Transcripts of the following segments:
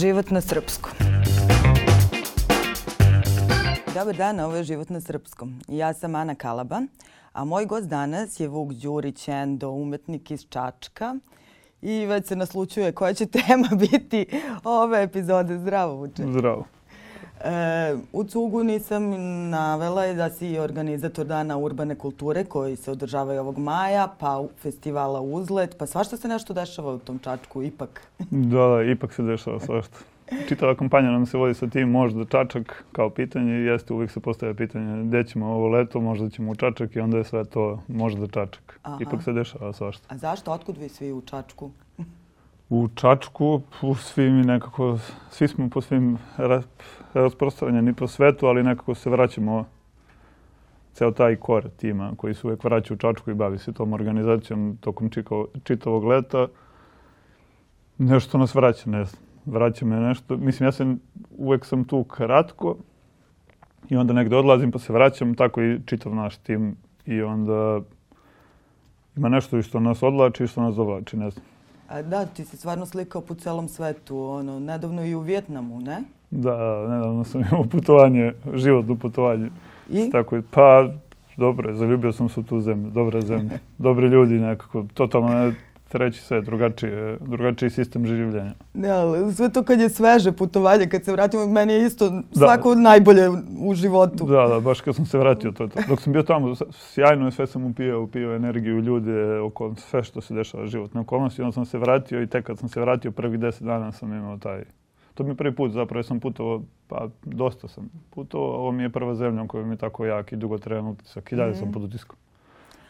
Život na srpskom. Dobar dan, ovo je Život na srpskom. Ja sam Ana Kalaba, a moj gost danas je Vuk Đurić, endo, umetnik iz Čačka. I već se naslučuje koja će tema biti ove epizode. Zdravo, Vuče. Zdravo. E, u cugu nisam navela je da si organizator Dana urbane kulture koji se održavaju ovog maja, pa festivala Uzlet, pa svašta se nešto dešava u tom Čačku ipak. Da, da, ipak se dešava svašta. Čitava kampanja nam se vodi sa tim možda Čačak kao pitanje jeste uvijek se postavlja pitanje gde ćemo ovo leto, možda ćemo u Čačak i onda je sve to možda Čačak. Aha. Ipak se dešava svašta. A zašto? Otkud vi svi u Čačku? u Čačku, svi mi nekako, svi smo po svim rasprostranjeni po svetu, ali nekako se vraćamo ceo taj kor tima koji se uvek vraća u Čačku i bavi se tom organizacijom tokom čiko, čitavog leta. Nešto nas vraća, ne znam. Vraća me nešto. Mislim, ja sam, uvek sam tu kratko i onda negde odlazim pa se vraćam, tako i čitav naš tim. I onda ima nešto što nas odlači i što nas dovlači, ne znam. Da, ti si stvarno slikao po celom svetu, ono, nedavno i u Vjetnamu, ne? Da, nedavno sam imao putovanje, životno putovanje. I? Tako, pa, dobro, zaljubio sam se u tu zemlju, dobra zemlja, dobri ljudi nekako, totalno treći sve, drugačiji, drugačiji sistem življenja. Ne, ali sve to kad je sveže putovanje, kad se vratimo, meni je isto da. svako najbolje u životu. Da, da, baš kad sam se vratio, to to. Dok sam bio tamo, sjajno je, sve sam upio, upio energiju ljude, oko sve što se dešava životne okolnosti. Onda sam se vratio i tek kad sam se vratio, prvih deset dana sam imao taj... To mi je prvi put, zapravo sam putovao, pa dosta sam putovao, ovo mi je prva zemlja koja mi je tako jak i dugotrajan utisak i dalje mm. sam pod utiskom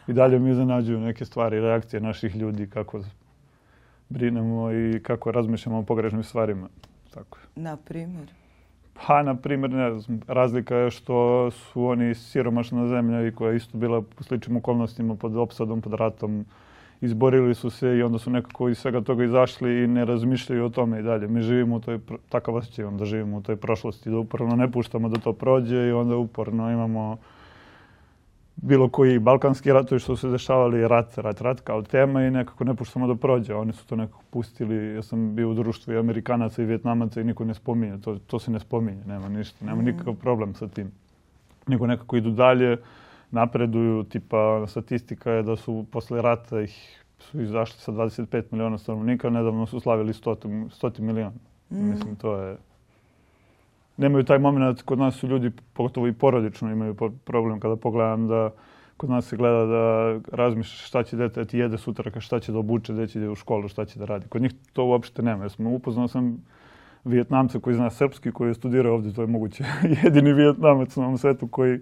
i dalje mi iznenađuju neke stvari, reakcije naših ljudi, kako brinemo i kako razmišljamo o pogrešnim stvarima. Tako. Na primjer? Pa, na primjer, ne znam, razlika je što su oni siromašna zemlja i koja je isto bila u sličnim okolnostima pod opsadom, pod ratom, izborili su se i onda su nekako iz svega toga izašli i ne razmišljaju o tome i dalje. Mi živimo u toj, takav osjećaj da živimo u toj prošlosti, da uporno ne puštamo da to prođe i onda uporno imamo bilo koji balkanski ratovi što su se dešavali, rat, rat, rat kao tema i nekako ne puštamo da prođe. Oni su to nekako pustili. Ja sam bio u društvu i Amerikanaca i Vjetnamaca i niko ne spominje. To, to se ne spominje, nema ništa. Nema nikakav problem sa tim. Nego nekako idu dalje, napreduju. Tipa, statistika je da su posle rata ih su izašli sa 25 miliona stanovnika, nedavno su slavili 100, 100 miliona. Mm. Mislim, to je nemaju taj moment, kod nas su ljudi, pogotovo i porodično, imaju problem kada pogledam da kod nas se gleda da razmišljaš šta će dete da ti jede sutra, šta će da obuče, gde će da u školu, šta će da radi. Kod njih to uopšte nema. Jer smo upoznao sam Vijetnamca koji zna srpski, koji je studirao ovde, to je moguće jedini Vijetnamac na ovom svetu koji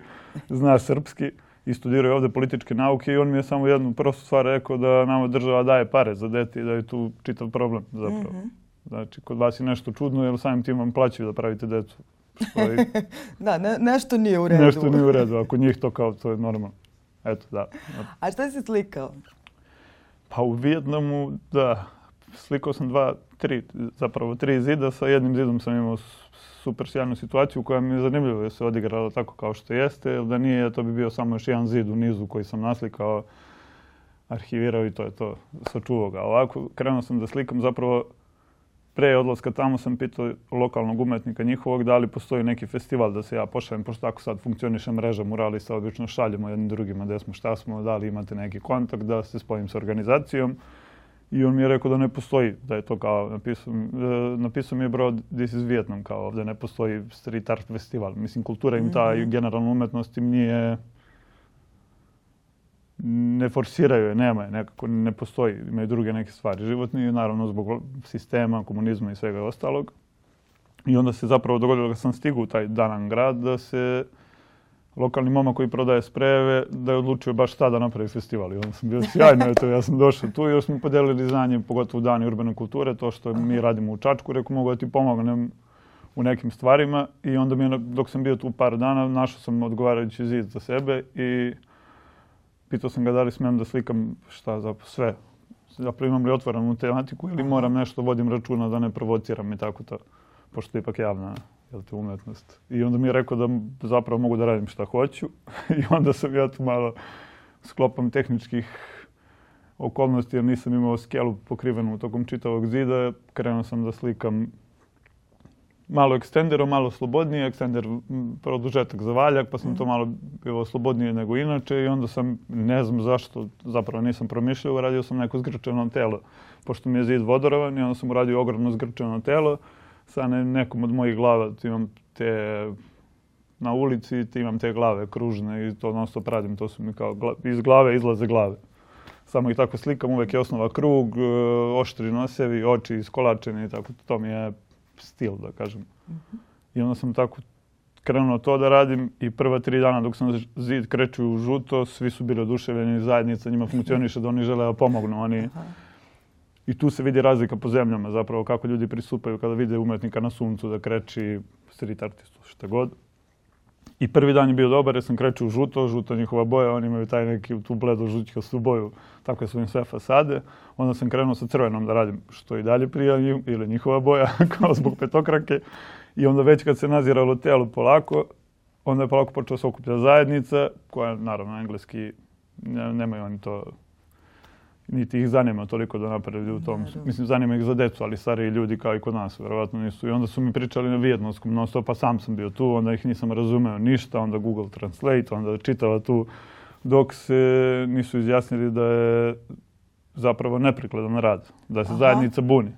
zna srpski i studirao ovde političke nauke i on mi je samo jednu prostu stvar rekao da nama država daje pare za dete i da je tu čitav problem zapravo. Mm -hmm. Znači, kod vas je nešto čudno, jer samim tim vam plaćaju da pravite decu. Stoji... da, ne, nešto nije u redu. Nešto nije u redu, ako njih to kao, to je normalno. Eto, da. A šta si slikao? Pa u Vijetnamu, da, slikao sam dva, tri, zapravo tri zida. Sa jednim zidom sam imao super sjajnu situaciju koja mi je zanimljivo da se odigrala tako kao što jeste, da nije, to bi bio samo još jedan zid u nizu koji sam naslikao, arhivirao i to je to, sačuvao ga. Ovako, krenuo sam da slikam zapravo pre odlaska tamo sam pitao lokalnog umetnika njihovog da li postoji neki festival da se ja pošaljem, pošto tako sad funkcioniše mreža muralista, obično šaljemo jednim drugima gde smo, šta smo, da li imate neki kontakt, da se spojim sa organizacijom. I on mi je rekao da ne postoji, da je to kao, napisao, e, napisao mi je bro, this is Vietnam, kao ovde ne postoji street art festival. Mislim, kultura im ta i mhm. generalna umetnost im nije, ne forsiraju je, nema je, nekako ne postoji, imaju druge neke stvari životne, naravno zbog sistema, komunizma i svega ostalog. I onda se zapravo dogodilo da sam stigao u taj Danan grad da se lokalni momak koji prodaje sprejeve, da je odlučio baš tada da napravi festival. I onda sam bio sjajno, eto, ja sam došao tu i još smo podelili znanje, pogotovo u dani urbane kulture, to što mi radimo u Čačku, rekao mogu da ti pomognem u nekim stvarima i onda mi je, dok sam bio tu par dana, našao sam odgovarajući zid za sebe i pitao sam ga da li smem da slikam šta za sve. Zapravo imam li otvorenu tematiku ili moram nešto, vodim računa da ne provociram i tako to. Pošto je ipak javna jel te, umetnost. I onda mi je rekao da zapravo mogu da radim šta hoću. I onda sam ja tu malo sklopam tehničkih okolnosti jer nisam imao skelu pokrivenu tokom čitavog zida. Krenuo sam da slikam malo ekstenderom, malo slobodnije, ekstender produžetak za valjak, pa sam to malo bilo slobodnije nego inače i onda sam, ne znam zašto, zapravo nisam promišljao, uradio sam neko zgrčeno telo, pošto mi je zid vodorovan i onda sam uradio ogromno zgrčeno telo, sa ne, nekom od mojih glava imam te na ulici imam te glave kružne i to non stop radim, to su mi kao iz glave izlaze glave. Samo ih tako slikam, uvek je osnova krug, e, oštri nosevi, oči iskolačeni i tako, to mi je stil, da kažem. -hmm. I onda sam tako krenuo to da radim i prva tri dana dok sam zid kreću u žuto, svi su bili oduševljeni, zajednica njima funkcioniše da oni žele da pomognu. Oni, Aha. I tu se vidi razlika po zemljama, zapravo kako ljudi pristupaju kada vide umetnika na suncu da kreći street artistu, šta god. I prvi dan je bio dobar jer sam kreću u žuto, žuto njihova boja, oni imaju taj neki tu bledo žućkastu boju, takve su im sve fasade. Onda sam krenuo sa crvenom da radim što i dalje prija ili njihova boja, kao zbog petokrake. I onda već kad se naziralo telo polako, onda je polako počela se okuplja zajednica, koja naravno engleski, ne, nemaju oni to niti ih zanima toliko da napreduju u tom. Mislim, zanima ih za decu, ali stariji ljudi kao i kod nas, verovatno nisu. I onda su mi pričali na vijetnamskom non stop, pa sam sam bio tu, onda ih nisam razumeo ništa, onda Google Translate, onda čitala tu, dok se nisu izjasnili da je zapravo neprikladan rad, da se Aha. zajednica buni.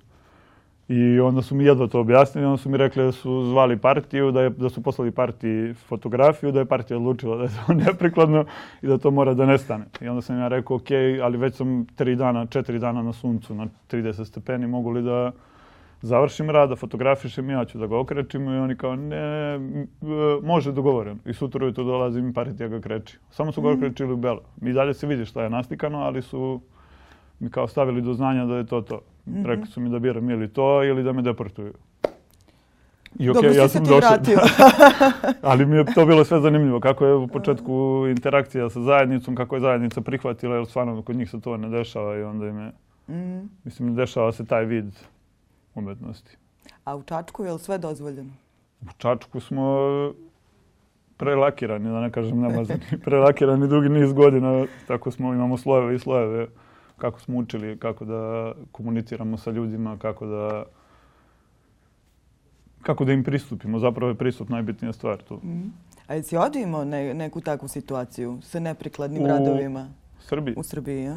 I onda su mi jedva to objasnili, onda su mi rekli da su zvali partiju, da, je, da su poslali partiji fotografiju, da je partija odlučila da je to neprikladno i da to mora da nestane. I onda sam ja rekao, ok, ali već sam tri dana, četiri dana na suncu, na 30 stepeni, mogu li da završim rad, da fotografišem, ja ću da ga okrećim i oni kao, ne, može dogovoren. I sutra ujutro dolazi mi partija ga kreći. Samo su ga mm. okrećili u belo. I dalje se vidi šta je nastikano, ali su mi kao stavili do znanja da je to to. Mm -hmm. Rekli su mi da biram ili to ili da me deportuju. I okay, Dobro ja sam došao. Ali mi je to bilo sve zanimljivo. Kako je u početku interakcija sa zajednicom, kako je zajednica prihvatila, jer stvarno kod njih se to ne dešava i onda im je, mm. mislim, ne dešava se taj vid umetnosti. A u Čačku je li sve dozvoljeno? U Čačku smo prelakirani, da ne kažem namazani, prelakirani dugi niz godina, tako smo, imamo slojeve i slojeve kako smo učili, kako da komuniciramo sa ljudima, kako da kako da im pristupimo. Zapravo je pristup najbitnija stvar tu. Mm. A jesi ovdje imao ne, neku takvu situaciju sa neprikladnim u radovima? U Srbiji? U Srbiji, ja?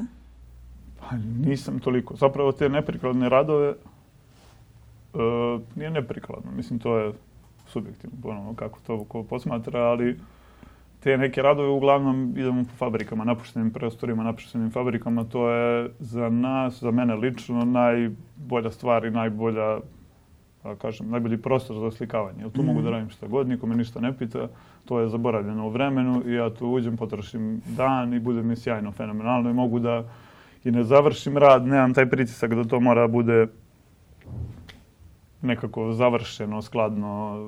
Pa nisam toliko. Zapravo te neprikladne radove uh, nije neprikladno. Mislim, to je subjektivno, ponovno, kako to ko posmatra, ali te neke radove uglavnom idemo po fabrikama, napuštenim prostorima, napuštenim fabrikama. To je za nas, za mene lično, najbolja stvar i najbolja, da kažem, najbolji prostor za slikavanje. Jer tu mm. mogu da mhm. radim šta god, nikome ništa ne pita. To je zaboravljeno u vremenu i ja tu uđem, potrošim dan i bude mi sjajno, fenomenalno i mogu da i ne završim rad, nemam taj pritisak da to mora bude nekako završeno, skladno,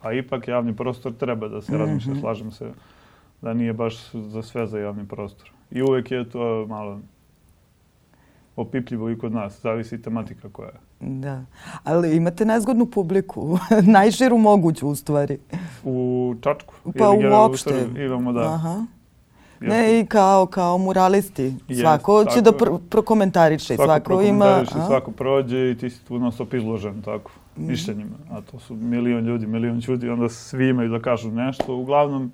a ipak javni prostor treba da se razmišlja, mm -hmm. slažem se da nije baš za sve za javni prostor. I uvek je to malo opipljivo i kod nas, zavisi tematika koja je. Da, ali imate nezgodnu publiku, najširu moguću u stvari. U Čačku? Pa uopšte. U imamo da. Aha. Ne, i kao, kao muralisti. Yes, svako će da pr prokomentariše. Svako, svako ima... Svako prođe i ti si tu non stop izložen tako, mm. mišljenjima. A to su milion ljudi, milion ljudi, onda svi imaju da kažu nešto. Uglavnom,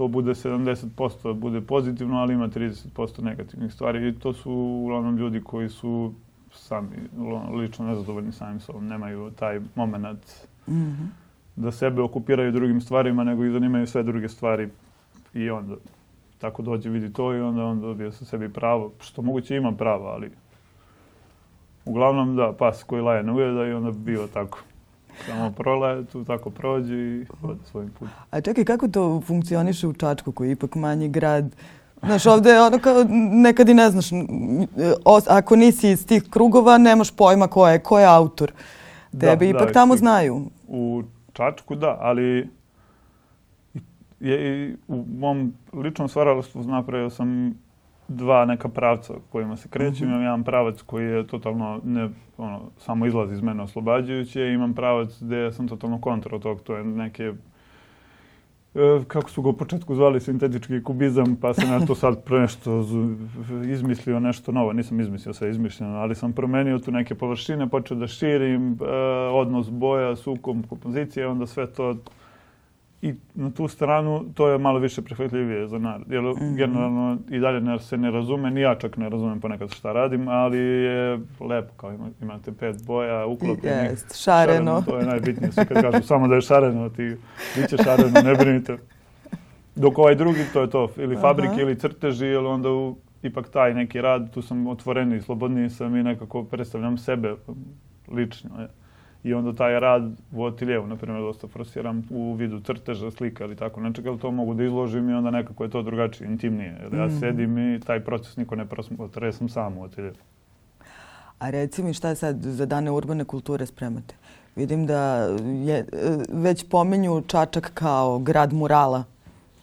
to bude 70% bude pozitivno, ali ima 30% negativnih stvari. I to su uglavnom ljudi koji su sami lično nezadovoljni samim sobom. Nemaju taj moment mm -hmm. da sebe okupiraju drugim stvarima, nego i zanimaju sve druge stvari. I onda tako dođe, vidi to i onda on dobije sa sebi pravo, što moguće ima pravo, ali uglavnom da, pas koji laje ne ujeda i onda bio tako. Samo prolaje, tu tako prođe i ode svojim putem. A čekaj, kako to funkcioniše u Čačku, koji je ipak manji grad? Znaš, ovde je ono kao, nekad i ne znaš, os, ako nisi iz tih krugova, nemaš pojma ko je, ko je autor. Tebe da, ipak da, tamo znaju. U Čačku da, ali je, u mom ličnom stvaralaštvu napravio sam dva neka pravca kojima se krećem. Mm -hmm. Imam jedan pravac koji je totalno, ne, ono, samo izlazi iz mene oslobađajuće. Imam pravac gde sam totalno kontra tog. To je neke E, kako su ga u početku zvali sintetički kubizam, pa sam ja to sad nešto izmislio nešto novo. Nisam izmislio sve izmišljeno, ali sam promenio tu neke površine, počeo da širim e, odnos boja, sukom, kompozicije, onda sve to i na tu stranu to je malo više prihvatljivije za narod. Jer mm -hmm. generalno i dalje ne, se ne razume, ni ja čak ne razumem ponekad šta radim, ali je lepo kao ima, imate pet boja, uklopljenih. Jest, šareno. šareno. To je najbitnije. Svi kad kažu samo da je šareno, ti bit će šareno, ne brinite. Dok ovaj drugi, to je to, ili fabrike Aha. ili crteži, ili onda u, ipak taj neki rad, tu sam otvoreniji, slobodniji sam i nekako predstavljam sebe lično. Je i onda taj rad u ateljevu, na primjer, dosta forsiram u vidu crteža, slika ili tako nečega, ali to mogu da izložim i onda nekako je to drugačije, intimnije. Jer ja mm. sedim i taj proces niko ne prosmotra, ja sam sam u ateljevu. A reci mi šta sad za dane urbane kulture spremate? Vidim da je, e, već pomenju Čačak kao grad murala.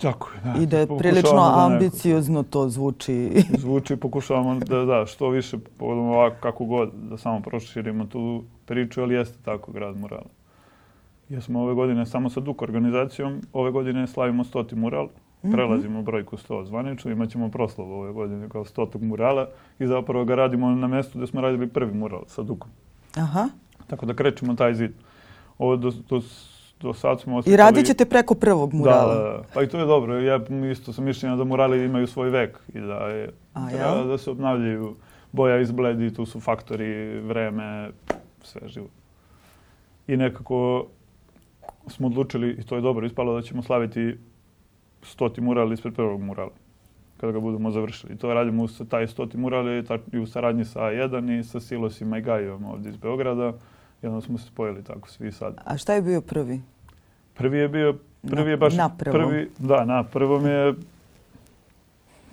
Tako je, da. I da je prilično da ambiciozno to zvuči. Zvuči, pokušavamo da, da, što više, ovako kako god, da samo proširimo tu priču, ali jeste tako grad murala. Jesmo ove godine samo sa Duk organizacijom, ove godine slavimo stoti mural, mhm. prelazimo brojku 100 zvanično, imat ćemo proslavu ove godine kao stotog murala i zapravo ga radimo na mestu gde smo radili prvi mural sa Dukom. Aha. Tako da krećemo taj zid. Ovo do, do do sad smo osjetili... I radit ćete preko prvog murala? Da, da, pa i to je dobro. Ja isto sam mišljenja da murali imaju svoj vek i da je, A, ja? da se obnavljaju. Boja izbledi, tu su faktori, vreme, sve živo. I nekako smo odlučili, i to je dobro ispalo, da ćemo slaviti stoti mural ispred prvog murala kada ga budemo završili. I to radimo sa taj stoti mural i u saradnji sa A1 i sa Silosima i Gajom ovdje iz Beograda. I onda smo se spojili tako svi sad. A šta je bio prvi? Prvi je bio, prvi je baš na prvom. prvi, da, na prvom je,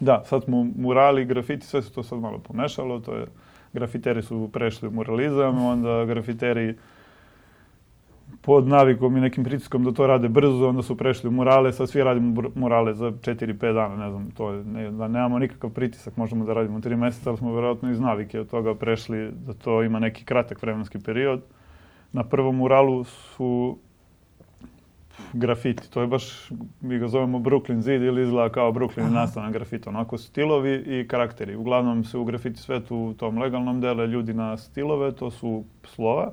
da, sad smo murali, grafiti, sve se to sad malo pomešalo, to je, grafiteri su prešli u muralizam, onda grafiteri pod navikom i nekim pritiskom da to rade brzo, onda su prešli u murale, sad svi radimo murale za 4-5 dana, ne znam, to je, ne, da nemamo nikakav pritisak, možemo da radimo 3 meseca, ali smo verovatno iz navike od toga prešli da to ima neki kratak vremenski period. Na prvom muralu su grafiti, to je baš, mi ga zovemo Brooklyn zid ili izgleda kao Brooklyn nastavna grafita, onako stilovi i karakteri. Uglavnom se u grafiti svetu u tom legalnom dele ljudi na stilove, to su slova,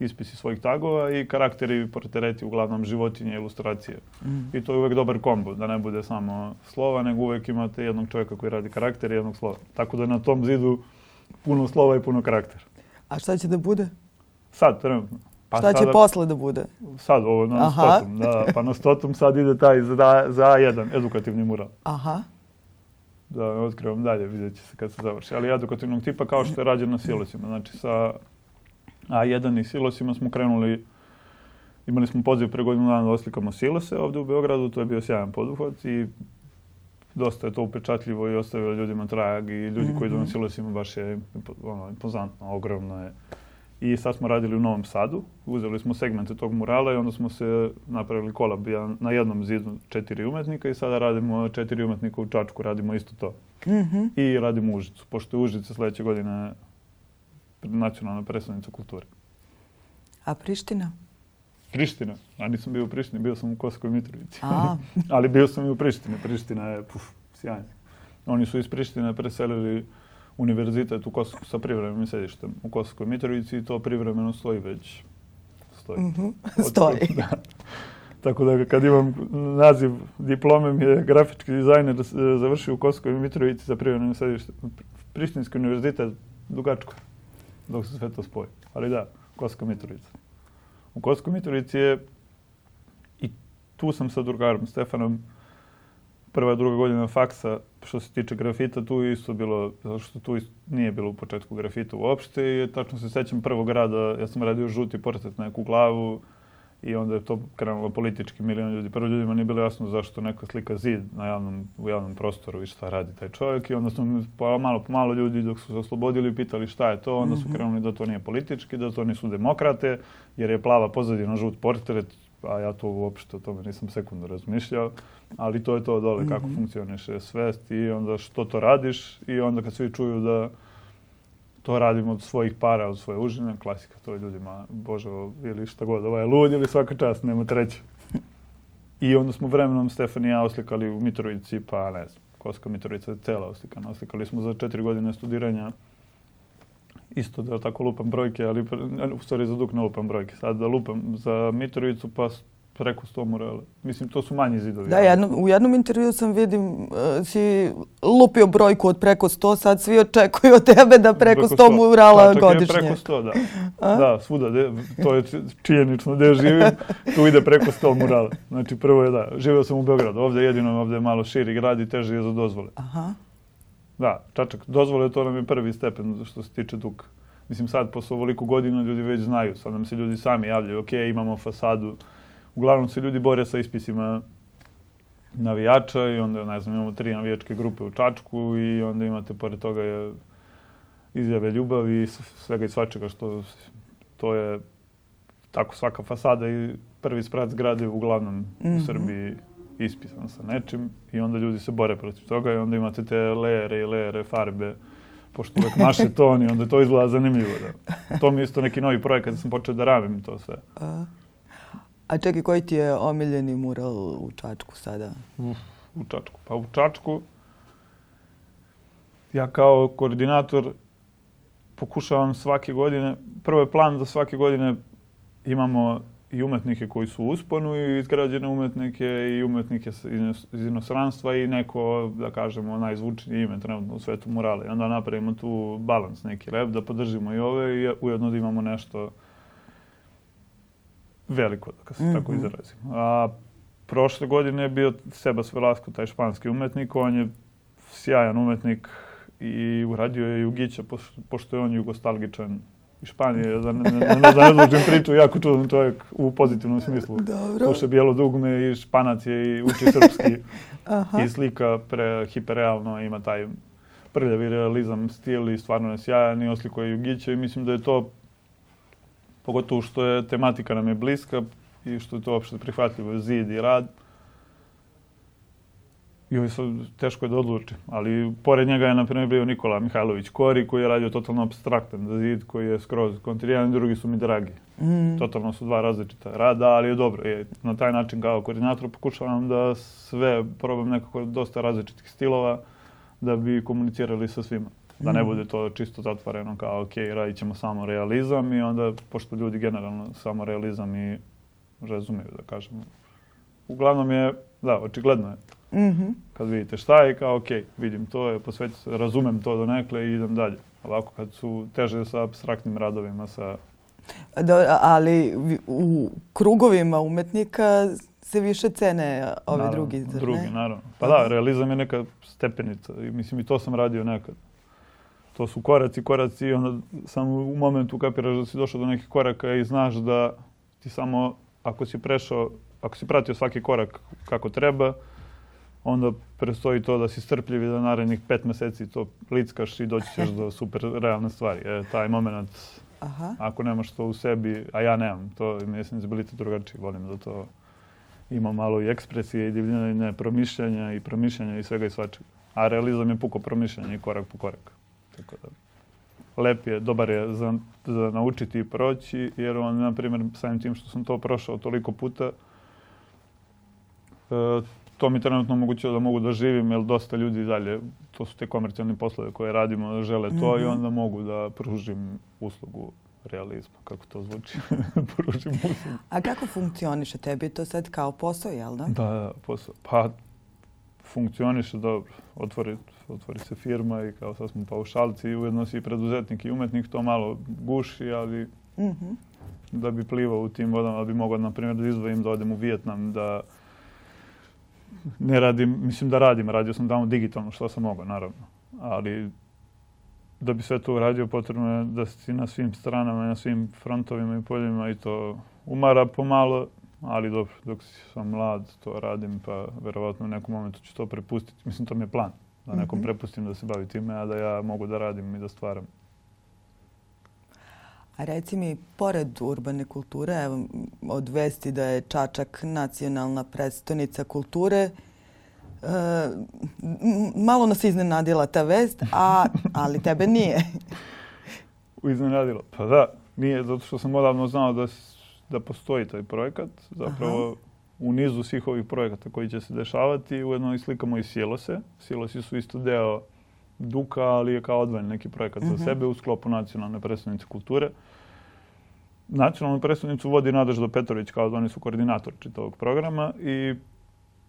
ispisi svojih tagova i karakteri portreti, uglavnom životinje, ilustracije. Mm. I to je uvek dobar kombo, da ne bude samo slova, nego uvek imate jednog čovjeka koji radi karakter i jednog slova. Tako da na tom zidu puno slova i puno karaktera. A šta će da bude? Sad, trenutno. Pa šta će sada, posle da bude? Sad, ovo na Aha. stotom. Da, pa na stotom sad ide taj za, za A1, edukativni mural. Aha. Da, otkrivam dalje, vidjet će se kad se završi. Ali edukativnog tipa kao što je rađeno na silosima. Znači sa A1 i silosima smo krenuli, imali smo poziv pre godinu dana da oslikamo silose ovde u Beogradu, to je bio sjajan poduhvat i dosta je to upečatljivo i ostavilo ljudima trag i ljudi mm -hmm. koji idu na mhm. silosima baš je ono, impozantno, ogromno je. I sad smo radili u Novom Sadu, uzeli smo segmente tog murala i onda smo se napravili kolab na jednom zidu četiri umetnika i sada radimo četiri umetnika u Čačku, radimo isto to. Mm -hmm. I radimo Užicu, pošto je Užica sledeće godine nacionalna predstavnica kulture. A Priština? Priština? A nisam bio u Prištini, bio sam u Kosovskoj Mitrovici. A. Ali bio sam i u Prištini. Priština je, puf, sjajna. Oni su iz Prištine preselili univerzitet u Kosovsku sa privremenim sedištem u Kosovskoj Mitrovici i to privremeno stoji već. Stoji. Mm -hmm. Stoji. Da. Tako da kad imam naziv diplome mi je grafički dizajner završio u Kosovskoj Mitrovici sa privremenim sedištem. Prištinski univerzitet dugačko dok se sve to spoji. Ali da, Kosovska Mitrovica. U Kosovskoj Mitrovici je i tu sam sa drugarom Stefanom prva, druga godina faksa, što se tiče grafita, tu isto bilo, zato što tu nije bilo u početku grafita uopšte i tačno se sećam prvog rada, ja sam radio žuti portret na neku glavu i onda je to krenulo politički milion ljudi. Prvo ljudima nije bilo jasno zašto neka slika zid na javnom, u javnom prostoru i šta radi taj čovjek i onda su pa malo po malo ljudi dok su se oslobodili pitali šta je to, onda su mhm. krenuli da to nije politički, da to nisu demokrate, jer je plava pozadina žut portret, a ja to uopšte o tome nisam sekundu razmišljao, ali to je to dole, kako mm -hmm. funkcioniše svest i onda što to radiš i onda kad svi čuju da to radimo od svojih para, od svoje užine, klasika, to je ljudima, bože, ili šta god, ovaj je lud ili svaka čast, nema treće. I onda smo vremenom Stefan i ja oslikali u Mitrovici, pa ne znam, Koska Mitrovica je cela oslikana. Oslikali smo za četiri godine studiranja isto da tako lupam brojke, ali u stvari za duk ne lupam brojke. Sad da lupam za Mitrovicu pa preko 100 murala. Mislim, to su manji zidovi. Da, jedno, u jednom intervju sam vidim, uh, si lupio brojku od preko 100, sad svi očekuju od tebe da preko 100, 100 murala pa, godišnje. preko 100, da. A? Da, svuda, de, to je činjenično gde živim, tu ide preko 100 murala. Znači, prvo je da, živeo sam u Beogradu, ovde jedino, ovde je malo širi grad i teže je za dozvole. Aha. Da, Čačak, dozvole to nam je prvi stepen što se tiče duka. Mislim, sad, posle ovoliko godina, ljudi već znaju. Sad nam se ljudi sami javljaju, ok, imamo fasadu. Uglavnom se ljudi bore sa ispisima navijača i onda, ne znam, imamo tri navijačke grupe u Čačku i onda imate, pored toga, je izjave ljubavi i svega i svačega što to je tako svaka fasada i prvi sprat zgrade uglavnom mm -hmm. u mhm. Srbiji ispisan sa nečim i onda ljudi se bore protiv toga i onda imate te lejere i lejere farbe pošto uvek maše ton i onda to izgleda zanimljivo. Da. To mi je isto neki novi projekat da sam počeo da radim to sve. A, a čekaj, koji ti je omiljeni mural u Čačku sada? Uf, u Čačku. Pa u Čačku ja kao koordinator pokušavam svake godine, prvo je plan da svake godine imamo i umetnike koji su usponu i izgrađene umetnike i umetnike iz inostranstva i neko, da kažemo, najzvučnije ime trenutno u svetu murale. I onda napravimo tu balans neki lep, da podržimo i ove i ujedno da imamo nešto veliko, da se mm -hmm. tako izrazim. A prošle godine je bio Sebas Velasco, taj španski umetnik, on je sjajan umetnik i uradio je Jugića, pošto je on jugostalgičan iz Španije, da ne, ne, ne, priču, jako čudan čovjek u pozitivnom smislu. Dobro. Sluša bijelo dugme i španac je i uči srpski. Aha. I slika pre hiperrealno, ima taj prljavi realizam, stil i stvarno je sjajan i oslikuje Jugića i mislim da je to, pogotovo što je tematika nam je bliska i što je to uopšte prihvatljivo, zid i rad, I ovaj sad teško je da odluči. Ali pored njega je, na primjer, bio Nikola Mihajlović Kori, koji je radio totalno abstraktan zid, koji je skroz kontrijan, drugi su mi dragi. Mm. Totalno su dva različita rada, ali je dobro. Je, na taj način kao koordinator pokušavam da sve probam nekako dosta različitih stilova da bi komunicirali sa svima. Da ne mm. bude to čisto zatvoreno kao, ok, radit ćemo samo realizam i onda, pošto ljudi generalno samo realizam i razumeju, da kažemo. Uglavnom je, da, očigledno je Mm -hmm. Kad vidite šta je, kao, ok, vidim to, je posveću se, razumem to do nekle i idem dalje. Ovako kad su teže sa abstraktnim radovima, sa... Da, ali u krugovima umetnika se više cene ove naravno, drugi, zar drugi, ne? naravno. Pa da, realizam je neka stepenica. Mislim, i to sam radio nekad. To su koraci, koraci i onda samo u momentu kapiraš da si došao do nekih koraka i znaš da ti samo, ako si prešao, ako si pratio svaki korak kako treba, onda prestoji to da si strpljiv i da narednih pet meseci to lickaš i doći ćeš do super realne stvari. E, taj moment, Aha. ako nemaš to u sebi, a ja nemam, to je sensibilitet drugačiji, volim da to ima malo i ekspresije i divljine promišljanja i promišljanja i svega i svačega. A realizam je puko promišljanje i korak po korak. Tako da, lep je, dobar je za, za naučiti i proći, jer on, na primjer, samim tim što sam to prošao toliko puta, e, to mi trenutno omogućuje da mogu da živim, jer dosta ljudi dalje, to su te komercijalni poslove koje radimo, žele to mm -hmm. i mhm. onda mogu da pružim uslugu realizma, kako to zvuči, pružim uslugu. A kako funkcioniše tebi to sad kao posao, jel da? Da, da, posao. Pa, funkcioniše dobro. Otvori, otvori se firma i kao sad smo paušalci i ujedno si preduzetnik i umetnik, to malo guši, ali mm -hmm. da bi plivao u tim vodama, da bi mogao, na primjer, da izdvojim da odem u Vijetnam, da ne radim, mislim da radim, radio sam tamo digitalno što sam mogao, naravno. Ali da bi sve to uradio potrebno je da si na svim stranama i na svim frontovima i poljima i to umara pomalo, ali dobro, dok sam mlad to radim, pa verovatno u nekom momentu ću to prepustiti. Mislim, to mi je plan, da nekom mm -hmm. prepustim da se bavi time, a da ja mogu da radim i da stvaram. A reci mi, pored urbane kulture, evo, od vesti da je Čačak nacionalna predstavnica kulture, e, malo nas iznenadila ta vest, a, ali tebe nije. iznenadilo? Pa da, nije, zato što sam odavno znao da, da postoji taj projekat. Zapravo, Aha. u nizu svih ovih projekata koji će se dešavati, ujedno i slikamo i silose. Silosi su isto deo Duka, ali je kao odvojen neki projekat mm -hmm. za mhm. sebe u sklopu nacionalne predstavnice kulture. Nacionalnu predstavnicu vodi Nadežda Petrović, kao da oni su koordinator čitavog programa i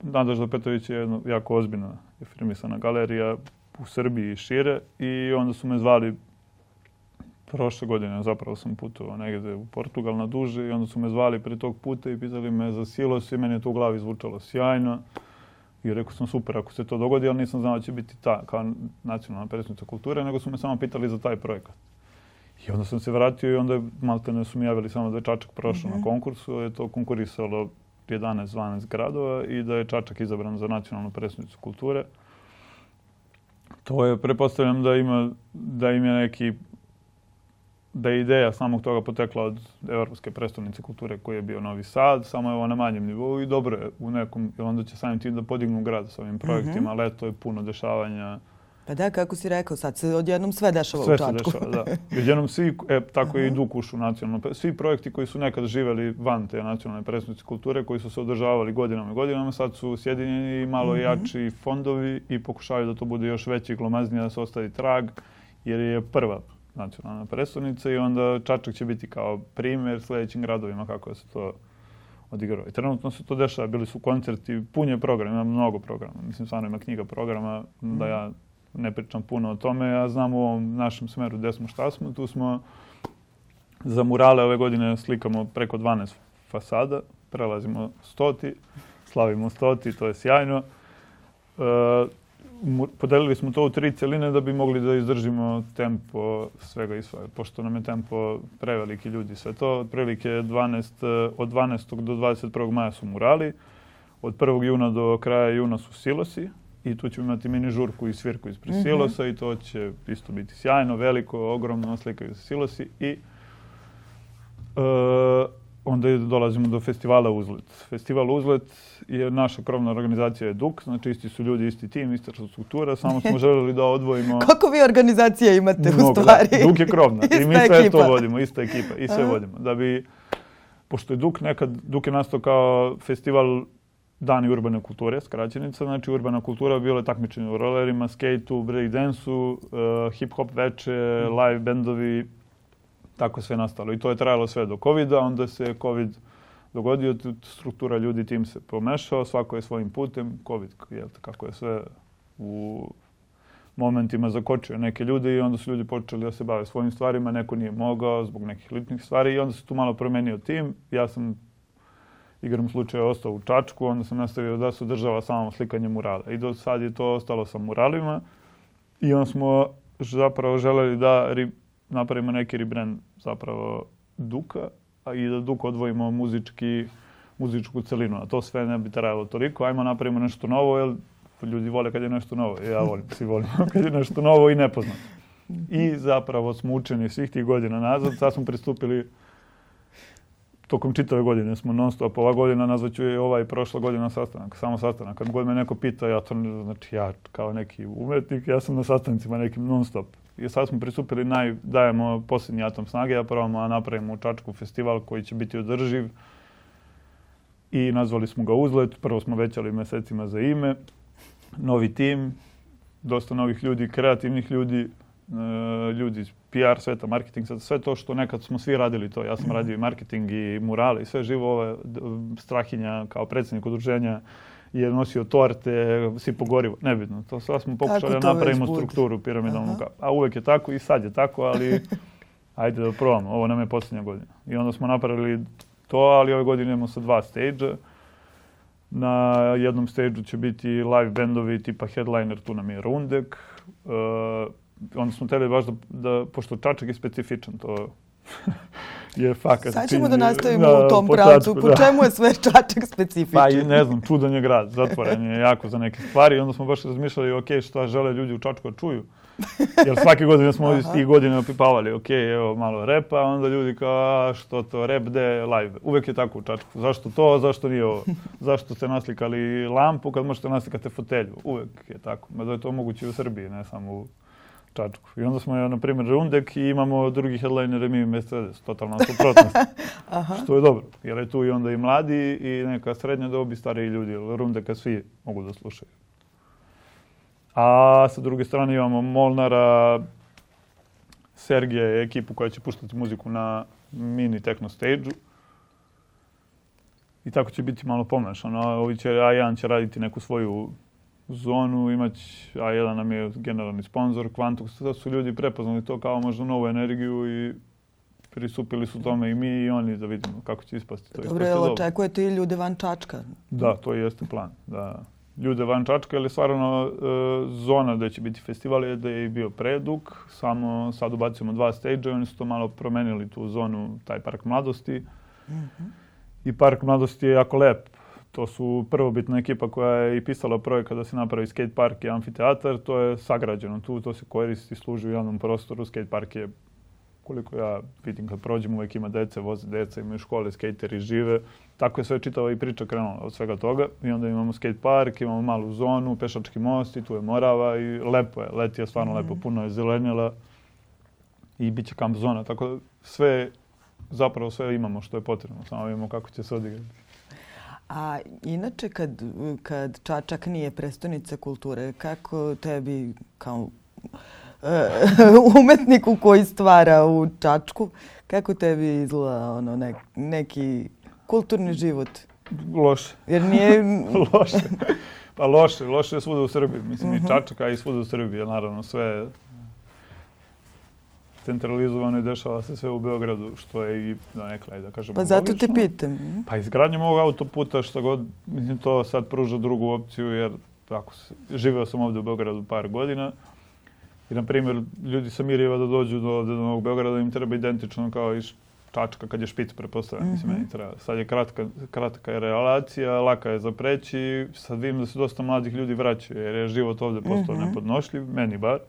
Nadežda Petrović je jedna jako ozbiljna firmisana galerija u Srbiji i šire i onda su me zvali prošle godine, zapravo sam putovao negde u Portugal na duže i onda su me zvali pre tog puta i pitali me za silos i meni je to u glavi zvučalo sjajno. I rekao sam super ako se to dogodi, ali nisam znao da će biti ta kao nacionalna predstavnica kulture, nego su me samo pitali za taj projekat. I onda sam se vratio i onda malte ne su mi javili samo da je Čačak prošao mm -hmm. na mhm. konkursu, je to konkurisalo 11-12 gradova i da je Čačak izabran za nacionalnu predstavnicu kulture. To je, prepostavljam da ima, da im je neki da je ideja samog toga potekla od Evropske predstavnice kulture koji je bio Novi Sad, samo je ovo na manjem nivou i dobro je u nekom, jer onda će samim tim da podignu grad sa ovim projektima, mm -hmm. leto je puno dešavanja. Pa da, kako si rekao, sad se odjednom sve dešava sve u Čačku. Sve se dešava, da. Odjednom svi, e, tako uh -huh. i Duk ušu nacionalno, svi projekti koji su nekad živeli van te nacionalne predstavnice kulture, koji su se održavali godinama i godinama, sad su sjedinjeni i malo uh mhm. -huh. jači fondovi i pokušavaju da to bude još veći i glomaznije, da se ostavi trag, jer je prva nacionalna predstavnica i onda Čačak će biti kao primer sledećim gradovima kako se to odigrao. I trenutno se to dešava, bili su koncerti, pun je program, ima mnogo programa. Mislim, stvarno ima knjiga programa, da ja ne pričam puno o tome. Ja znam u ovom našem smeru gde smo, šta smo. Tu smo za murale ove godine slikamo preko 12 fasada, prelazimo stoti, slavimo stoti, to je sjajno. E, podelili smo to u tri celine da bi mogli da izdržimo tempo svega i sve, pošto nam je tempo preveliki ljudi. Sve to, otprilike 12, od 12. do 21. maja su murali, od 1. juna do kraja juna su silosi i tu ćemo imati mini žurku i svirku ispred mm -hmm. silosa i to će isto biti sjajno, veliko, ogromno, slikaju se silosi i uh, onda dolazimo do festivala Uzlet. Festival Uzlet je naša krovna organizacija je DUK, znači isti su ljudi, isti tim, ista struktura, samo smo želeli da odvojimo... Kako vi organizacije imate Mnogo, u da. stvari? Da, DUK je krovna i mi sve ekipa. to vodimo, ista ekipa i sve Aha. vodimo. Da bi, pošto je DUK nekad, DUK je nastao kao festival Dani urbane kulture, skraćenica, znači urbana kultura bilo je takmičenje u rollerima, skateu, breakdansu, uh, hip-hop veče, mm. live bendovi, tako sve nastalo. I to je trajalo sve do covid onda se COVID dogodio, struktura ljudi tim se pomešao, svako je svojim putem, COVID, je, kako je sve u momentima zakočio neke ljude i onda su ljudi počeli da se bave svojim stvarima, neko nije mogao zbog nekih ličnih stvari i onda se tu malo promenio tim. Ja sam igrom slučaja ostao u Čačku, onda sam nastavio da se održava samo slikanje murala. I do sad je to ostalo sa muralima i onda smo zapravo želeli da napravimo neki rebrand zapravo Duka, i da Duk odvojimo muzički, muzičku celinu. A to sve ne bi trajalo toliko. Ajmo napravimo nešto novo, jer ljudi vole kad je nešto novo. Ja volim, svi volimo kad je nešto novo i nepoznato. I zapravo smo učeni svih tih godina nazad. Sad smo pristupili tokom čitave godine smo non stop. Ova godina nazvaću je ovaj prošla godina sastanak, samo sastanak. Kad god me neko pita, ja to znači ja kao neki umetnik, ja sam na sastancima nekim non stop. I sad smo pristupili, naj, dajemo posljednji atom snage, a probamo da napravimo u Čačku festival koji će biti održiv. I nazvali smo ga Uzlet, prvo smo većali mesecima za ime, novi tim, dosta novih ljudi, kreativnih ljudi, e, ljudi iz PR sveta, marketing sve to što nekad smo svi radili to. Ja sam radio i marketing i murale i sve živo ove Strahinja kao predsjednik udruženja je nosio torte, si pogorivo, nebitno. To sve smo pokušali da napravimo strukturu piramidalnu. Aha. A uvek je tako i sad je tako, ali ajde da probamo. Ovo nam je posljednja godina. I onda smo napravili to, ali ove godine imamo sa dva stage Na jednom stage će biti live bendovi tipa headliner, tu nam je Rundek. Uh, onda smo teli baš da, da, pošto Čačak je specifičan, to je fakat. Sad ćemo da nastavimo da, u tom pravcu. Po da. čemu je sve Čačak specifičan? Pa i ne znam, čudan je grad, zatvoren je jako za neke stvari. I onda smo baš razmišljali, ok, šta žele ljudi u Čačku da čuju. Jer svake godine smo iz tih godina opipavali, ok, evo malo repa, onda ljudi kao, a, što to, rep, de, live. Uvek je tako u Čačku. Zašto to, zašto nije ovo? Zašto ste naslikali lampu kad možete naslikati fotelju? Uvek je tako. Mada je to moguće i u Srbiji, ne samo u Čačku. I onda smo, na primjer, Rundek i imamo drugi headliner mi Mercedes, totalno suprotnost. što je dobro, jer je tu i onda i mladi i neka srednja dobi, stariji ljudi, jer Rundeka svi mogu da slušaju. A sa druge strane imamo Molnara, Sergije, ekipu koja će puštati muziku na mini techno stage-u. I tako će biti malo pomešano. Ovi će, A1 će raditi neku svoju zonu, imać, A1 nam je generalni sponsor, Quantux, sad su ljudi prepoznali to kao možda novu energiju i prisupili su tome i mi i oni da vidimo kako će ispasti. To dobro, jel očekujete i ljude van Čačka? Da, to jeste plan. Da. Ljude van Čačka, ali stvarno e, zona gde će biti festival je da je bio predug, samo sad ubacujemo dva stage oni su to malo promenili tu zonu, taj park mladosti. Mm -hmm. I park mladosti je jako lep To su prvobitna ekipa koja je i pisala projekat da se napravi skate park i amfiteatar. To je sagrađeno tu, to se koristi, služi u javnom prostoru. Skate park je, koliko ja vidim kad prođem, uvek ima dece, voze deca, imaju škole, skateri žive. Tako je sve čitava i priča krenula od svega toga. I onda imamo skate park, imamo malu zonu, pešački most i tu je Morava i lepo je. Leti je stvarno mm -hmm. lepo, puno je zelenila i bit će kamp zona. Tako da sve, zapravo sve imamo što je potrebno. Samo vidimo kako će se odigrati. A inače kad, kad Čačak nije prestonica kulture, kako tebi kao uh, umetniku koji stvara u Čačku, kako tebi izgleda ono, ne, neki kulturni život? Loše. Jer nije... loše. Pa loše, loše je svuda u Srbiji. Mislim, uh -huh. i mhm. Čačaka i svuda u Srbiji, naravno, sve centralizovano i dešava se sve u Beogradu, što je i nekla, da kažemo, Pa zato te pitam. Pa izgradnjom ovog autoputa, što god, mislim, to sad pruža drugu opciju, jer ako se, živeo sam ovde u Beogradu par godina, i, na primjer, ljudi sa Mirjeva da dođu do, do Novog Beograda im treba identično kao i Čačka kad je špic, prepostavljam. Mm -hmm. Mislim, meni treba. Sad je kratka, kratka je relacija, laka je za preći. Sad vidim da se dosta mladih ljudi vraćaju, jer je život ovde postao mm -hmm. nepodnošljiv, meni bar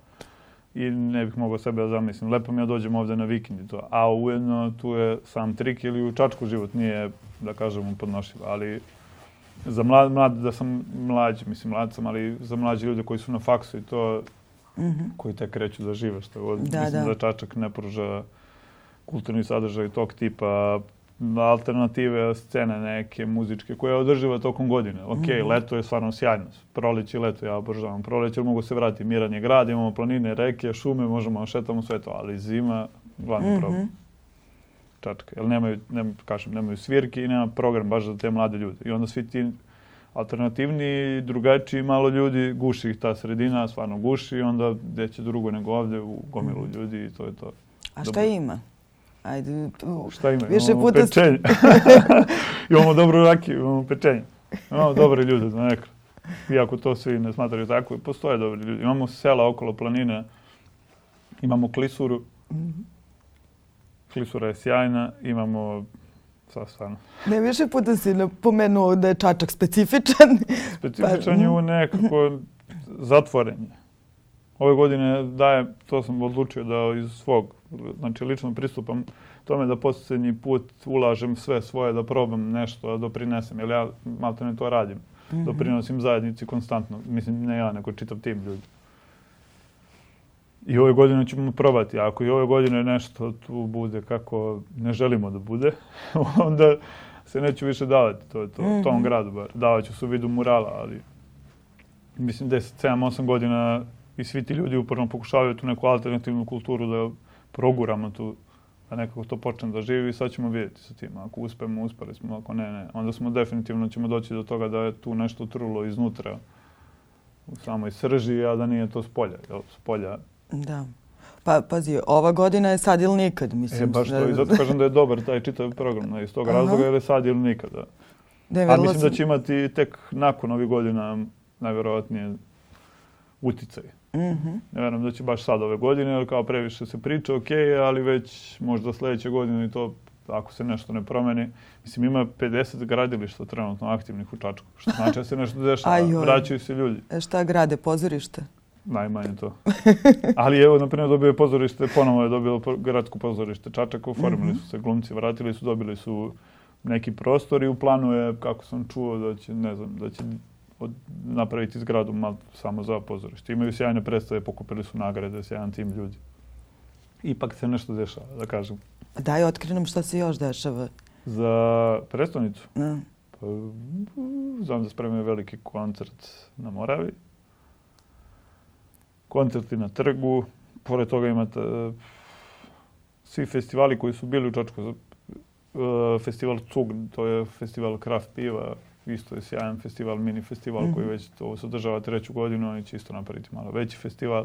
i ne bih mogao sebe da zamislim. Lepo mi ja dođem ovde na vikend i to. A ujedno tu je sam trik ili u Čačku život nije, da kažem, podnošljiv. Ali za mlad, mlad, da sam mlađi, mislim mlad sam, ali za mlađi ljude koji su na faksu i to, mm -hmm. koji tek kreću da žive, što je, da, mislim da. da Čačak ne pruža kulturni sadržaj tog tipa, alternative scene neke muzičke koja je održiva tokom godine. Ok, mm leto je stvarno sjajno. Proleće i leto ja obožavam. Proleće mogu se vratiti, miran je grad, imamo planine, reke, šume, možemo da šetamo sve to, ali zima glavni mm -hmm. problem. Čačka. Jer nemaju, nema, kažem, nemaju svirke i nema program baš za te mlade ljude. I onda svi ti alternativni, drugačiji malo ljudi, guši ih ta sredina, stvarno guši i onda gde će drugo nego ovde u gomilu mhm. ljudi i to je to. A šta Dobro. ima? Ajde, Šta ima? Više imamo puta... pečenje. imamo dobru rakiju, imamo pečenje. Imamo dobre ljude za nekada. Iako to svi ne smatraju tako, postoje dobri ljudi. Imamo sela okolo planine, imamo klisuru. Klisura je sjajna, imamo sa stvarno. Ne, više puta si napomenuo da je Čačak specifičan. Specifičan pa... je u nekako zatvorenje. Ove godine daje, to sam odlučio da iz svog znači lično pristupam tome da posljednji put ulažem sve svoje da probam nešto, da doprinesem, jer ja malo ne to radim. Mm -hmm. Doprinosim zajednici konstantno. Mislim, ne ja, nego čitav tim ljudi. I ove godine ćemo probati. Ako i ove godine nešto tu bude kako ne želimo da bude, onda se neću više davati to, to, mm -hmm. tom gradu bar. Davaću se u vidu murala, ali mislim 10, 7, 8 godina i svi ti ljudi uporno pokušavaju tu neku alternativnu kulturu da proguramo tu, da nekako to počne da živi i sad ćemo vidjeti sa tim. Ako uspemo, uspeli smo, ako ne, ne. Onda smo definitivno ćemo doći do toga da je tu nešto trulo iznutra u samoj srži, a da nije to s polja. Jel, s polja Da. Pa, pazi, ova godina je sad ili nikad, mislim. E, baš to, i zato kažem da je dobar taj čitav program, da, iz tog Aha. razloga je sad ili nikada. Da, a mislim sam... da će imati tek nakon ovih godina najverovatnije uticaj. Mm -hmm. Ne verujem da će baš sad ove godine, jer kao previše se priča, ok, ali već možda sledeće godine i to ako se nešto ne promeni. Mislim, ima 50 gradilišta trenutno aktivnih u Čačku, što znači da se nešto dešava, vraćaju se ljudi. E šta grade, pozorište? Najmanje to. Ali evo, na primjer, dobio je pozorište, ponovo je dobilo gradsko pozorište Čačak, oformili mm -hmm. su se glumci, vratili su, dobili su neki prostor i u planu je, kako sam čuo, da će, ne znam, da će od, napraviti zgradu mal, samo za pozorište. Imaju sjajne predstave, pokupili su nagrade, sjajan tim ljudi. Ipak se nešto dešava, da kažem. Daj, otkri nam šta se još dešava. Za prestonicu? Mm. Pa, znam da spremaju veliki koncert na Moravi. Koncerti na trgu. Pored toga imate uh, svi festivali koji su bili u Čačku. Uh, festival Cug, to je festival kraft piva. Isto je sjajan festival, mini festival mm koji već to se održava treću godinu. Oni će isto napraviti malo veći festival.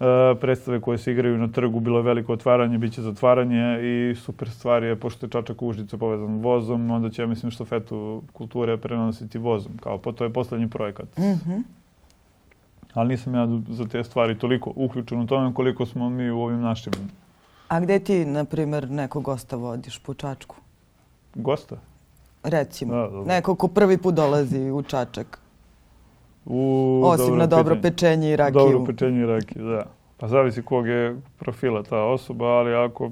Uh, predstave koje se igraju na trgu, bilo je veliko otvaranje, bit će zatvaranje i super stvar je, pošto je Čačak Užice povezan vozom, onda će, ja mislim, štafetu kulture prenositi vozom, kao po to je poslednji projekat. Mm -hmm. Ali nisam ja za te stvari toliko uključen u tome koliko smo mi u ovim našim. A gde ti, na primer, nekog gosta vodiš po Čačku? Gosta? Recimo, Da, dobro. neko ko prvi put dolazi u Čačak. U, Osim dobro na dobro pečenje i rakiju. Dobro pečenje i rakiju, da. Pa zavisi kog je profila ta osoba, ali ako...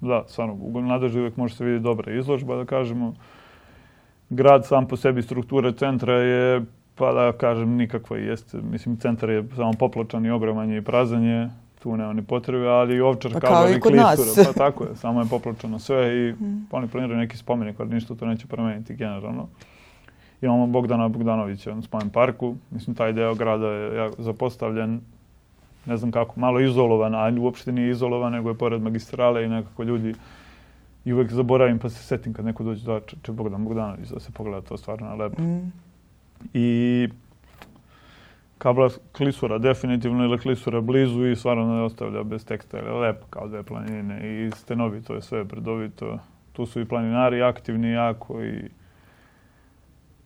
Da, stvarno, u Nadeži uvijek može se vidjeti dobra izložba, da kažemo. Grad sam po sebi struktura centra je, pa da kažem, nikakva i jeste. Mislim, centar je samo popločan i ogroman je i prazan je. Tu nema ni potrebe, ali i ovčar Pa kao, da i kod nas. Pa tako je, samo je popločano sve i Mm. oni planiraju neki spomenik, ali ništa to neće promeniti generalno. Imamo Bogdana Bogdanovića na spomen parku. Mislim, taj deo grada je zapostavljen. Ne znam kako, malo izolovan, a uopšte nije izolovan, nego je pored magistrale i nekako ljudi i uvek zaboravim pa se setim kad neko dođe da če Bogdan Bogdanović da se pogleda to stvarno je lepo. Mm. I kabla klisura definitivno ili klisura blizu i stvarno ne ostavlja bez teksta. Lepo kao dve planine i stenovito je sve brdovito. Tu su i planinari aktivni jako i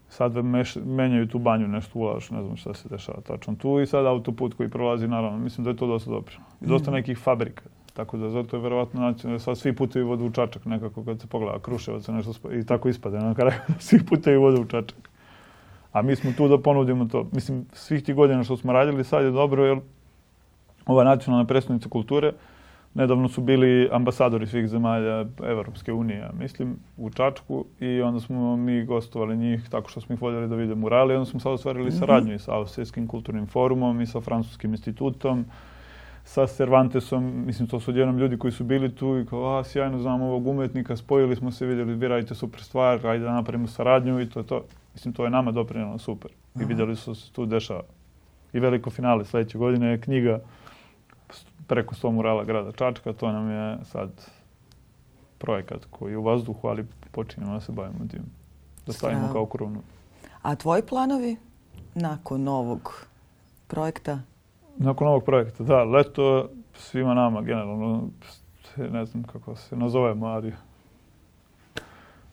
sad meš, menjaju tu banju, nešto ulažu, ne znam šta se dešava tačno tu i sad autoput koji prolazi, naravno, mislim da je to dosta dobro. I dosta Mhm. nekih fabrika, tako da zato je verovatno nacionalno, sad svi putevi vode u Čačak nekako kad se pogleda Kruševac nešto i tako ispade na kraju, svi putevi vode u Čačak. A mi smo tu da ponudimo to. Mislim, svih tih godina što smo radili sad je dobro jer ova nacionalna predstavnica kulture, nedavno su bili ambasadori svih zemalja Evropske unije, mislim, u Čačku i onda smo mi gostovali njih tako što smo ih vodili da vide murali i onda smo sad ostvarili Mhm. saradnju i sa Austrijskim kulturnim forumom i sa Francuskim institutom, sa Cervantesom, mislim, to su odjednom ljudi koji su bili tu i kao, a, sjajno znam ovog umetnika, spojili smo se, vidjeli, vi radite super stvar, ajde da napravimo saradnju i to je to. Mislim, to je nama doprinjeno super. I Aha. vidjeli su se tu dešava. I veliko finale sledeće godine je knjiga preko 100 murala grada Čačka, to nam je sad projekat koji je u vazduhu, ali počinjemo da se bavimo tim. Da stavimo kao krunu. A tvoji planovi nakon ovog projekta? Nakon ovog projekta, da, leto svima nama generalno, ne znam kako se nazovemo, ali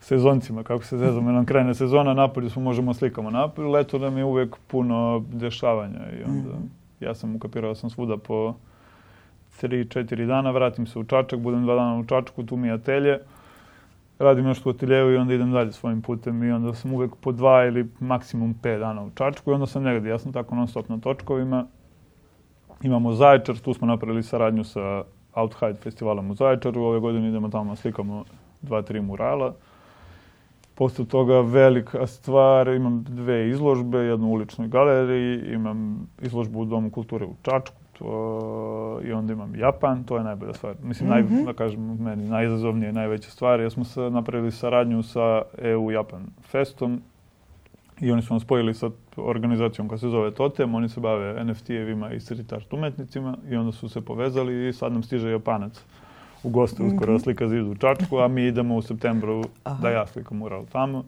sezoncima, kako se zezamo, nam krene sezona, napolju smo možemo slikamo napolju, leto nam je uvek puno dešavanja i onda Mhm. ja sam ukapirao da sam svuda po 3-4 dana, vratim se u Čačak, budem dva dana u Čačku, tu mi je atelje, radim nešto u ateljevu i onda idem dalje svojim putem i onda sam uvek po dva ili maksimum pet dana u Čačku i onda sam negdje, ja sam tako non stop na točkovima. Imamo Zaječar, tu smo napravili saradnju sa Out Hide festivalom u Zaječaru, ove godine idemo tamo, slikamo dva, tri murala. Posle toga velika stvar, imam dve izložbe, jednu u uličnoj galeriji, imam izložbu u Domu kulture u Čačku, to, i onda imam Japan, to je najbolja stvar. Mislim, naj, Mhm. da kažem, meni najizazovnije, najveća stvar, jer smo se napravili saradnju sa EU Japan Festom i oni su nas spojili sa organizacijom koja se zove Totem, oni se bave NFT-evima i street art umetnicima i onda su se povezali i sad nam stiže Japanac u goste uskoro Mhm. slika zid u Čačku, a mi idemo u septembru Aha. da ja slikam mural tamo.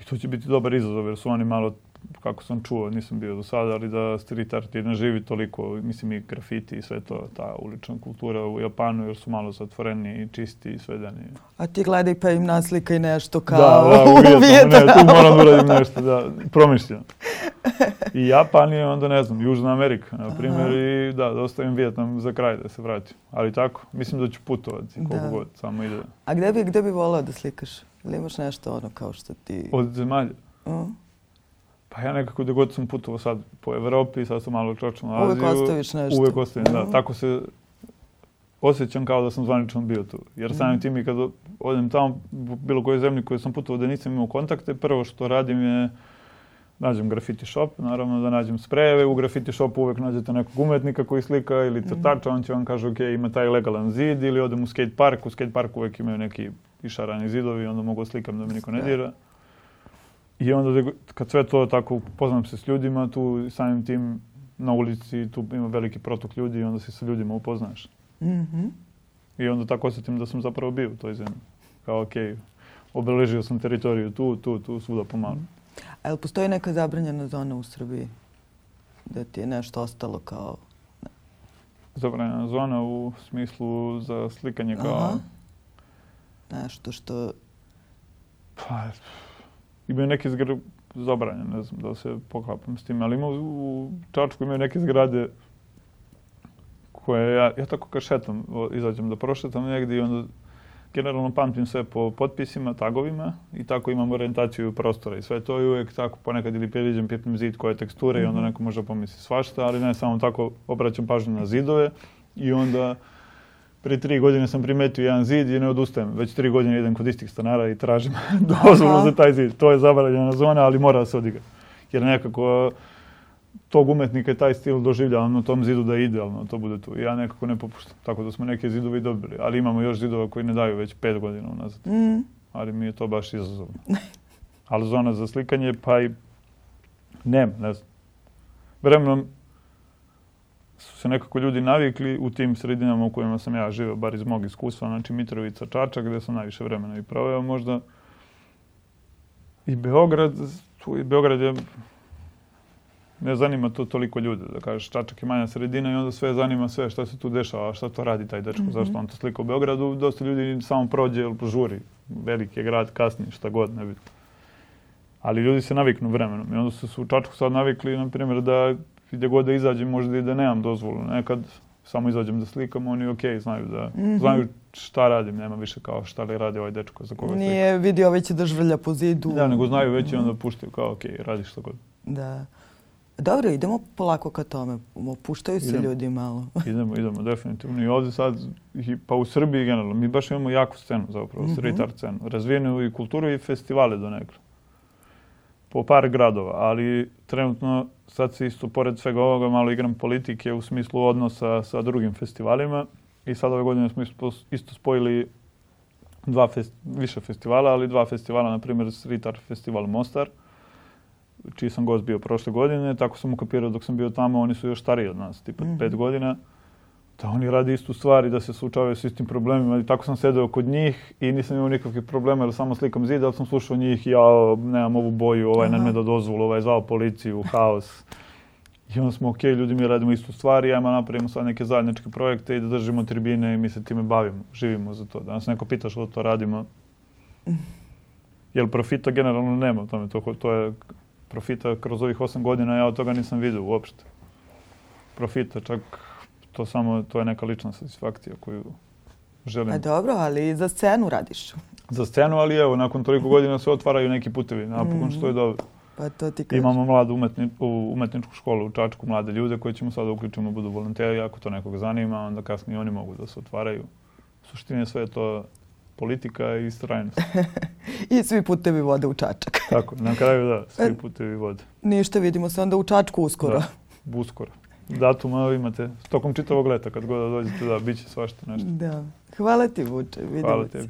I to će biti dobar izazov jer su oni malo, kako sam čuo, nisam bio do sada, ali da street art i ne živi toliko, mislim i grafiti i sve to, ta ulična kultura u Japanu jer su malo zatvoreni i čisti i svedeni. A ti gledaj pa im naslikaj nešto kao Da, da, u Vijetnamu, ne, tu moram da uradim nešto, da, promišljam. I Japan je onda, ne znam, Južna Amerika, na primjer, i da, da ostavim Vijetnam za kraj da se vratim. Ali tako, mislim da ću putovati koliko Da. god, samo ide. A gde bi, gde bi volao da slikaš? Ili imaš nešto ono kao što ti... Od zemalja. Mm? Pa ja nekako gde god sam putovao sad po Evropi, sad sam malo čočno na Uvek Aziju. ostaviš nešto. Uvek ostavim, da. Mhm. Tako se osjećam kao da sam zvanično bio tu. Jer samim tim i kad odem tamo, bilo kojoj zemlji koju sam putovao da nisam imao kontakte, prvo što radim je nađem graffiti shop, naravno da nađem sprejeve, u graffiti shopu uvek nađete nekog umetnika koji slika ili crtača, on će vam kaže ok, ima taj legalan zid ili odem u skate park, u skate parku uvek imaju neki išarani zidovi, onda mogu da slikam da mi niko ne dira. I onda kad sve to tako poznam se s ljudima, tu samim tim na ulici tu ima veliki protok ljudi i onda se sa ljudima upoznaš. Mm -hmm. I onda tako osjetim da sam zapravo bio u toj zemlji. Kao ok, obeležio sam teritoriju tu, tu, tu, svuda pomalo. Mm. A li postoji neka zabranjena zona u Srbiji? Da ti je nešto ostalo kao... Zabranjena zona u smislu za slikanje kao... Aha. Nešto što... Pa, imaju neke zgrade zabranjene, ne znam da se poklapam s tim, ali ima u Čačku imaju neke zgrade koje ja, ja tako kad šetam, izađem da prošetam negdje i onda generalno pamtim sve po potpisima, tagovima i tako imam orijentaciju prostora i sve to i uvijek tako ponekad ili priđem pipnem zid koje tekture -hmm. i onda mhm. neko može pomisli svašta, ali ne samo tako obraćam pažnju na zidove i onda prije tri godine sam primetio jedan zid i ne odustajem. Već tri godine idem kod istih stanara i tražim dozvolu za taj zid. To je zabranjena zona, ali mora da se odigra. Jer nekako tog umetnika i taj stil doživljavam na tom zidu da je idealno to bude tu. Ja nekako ne popuštam. Tako da smo neke zidovi dobili. Ali imamo još zidova koji ne daju već pet godina unazad. Mm. Ali mi je to baš izazovno. ali zona za slikanje, pa i nema, ne znam. Vremenom su se nekako ljudi navikli u tim sredinama u kojima sam ja živeo, bar iz mog iskustva, znači Mitrovica, Čačak, gde sam najviše vremena i proveo možda. I Beograd, tu i Beograd je ne zanima to toliko ljude, da kažeš Čačak je manja sredina i onda sve zanima sve šta se tu dešava, šta to radi taj dečko, mm -hmm. zašto on to slika u Beogradu, dosta ljudi samo prođe ili požuri, veliki je grad, kasni, šta god, ne bitno. Ali ljudi se naviknu vremenom i onda su se u Čačku sad navikli, na primjer, da gdje god da izađem, možda i da nemam dozvolu. Nekad samo izađem da slikam, oni ok, znaju da, mm -hmm. znaju šta radim, nema više kao šta li radi ovaj dečko za koga slika. Nije vidio već da žvrlja po zidu. Da, nego znaju već i onda puštaju kao ok, radiš šta god. Da. Dobro, idemo polako ka tome. Puštaju se idemo, ljudi malo. idemo, idemo, definitivno. I ovdje sad, pa u Srbiji generalno, mi baš imamo jaku scenu zapravo, mm -hmm. street art scenu. Razvijenu i kulturu i festivale do nekla. Po par gradova, ali trenutno sad se isto, pored svega ovoga, malo igram politike u smislu odnosa sa drugim festivalima. I sad ove godine smo isto spojili dva fest, više festivala, ali dva festivala, na primjer Street Art Festival Mostar, čiji sam gost bio prošle godine, tako sam ukapirao dok sam bio tamo, oni su još stariji od nas, tipa mm pet godina, da oni radi istu stvar i da se suočavaju s istim problemima. I tako sam sedeo kod njih i nisam imao nikakvih problema jer samo slikam zid, ali sam slušao njih, ja nemam ovu boju, ovaj ne da dozvolu, ovaj je zvao policiju, haos. I onda smo, ok, ljudi mi radimo istu stvar i ajmo napravimo sad neke zajedničke projekte i da držimo tribine i mi se time bavimo, živimo za to. Danas neko pita što to radimo. Jer profita generalno nema tome, to, to je profita kroz ovih osam godina, ja od toga nisam vidio uopšte. Profita, čak to samo, to je neka lična satisfakcija koju želim. E dobro, ali za scenu radiš? Za scenu, ali evo, nakon toliko godina se otvaraju neki putevi, napokon mm. što je dobro. Pa to ti kažeš. Imamo mladu umetni, umetničku školu u Čačku, mlade ljude koje ćemo sada uključiti, budu volonteri, ako to nekog zanima, onda kasnije oni mogu da se otvaraju. U suštini sve to politika i strajnost. I svi putevi vode u Čačak. Tako, na kraju da, svi putevi vode. Ništa, vidimo se onda u Čačku uskoro. Da, uskoro. Datuma imate tokom čitavog leta, kad god da dođete, da, bit će svašta nešto. Da. Hvala ti, Vuče. Vidimo Hvala tebi.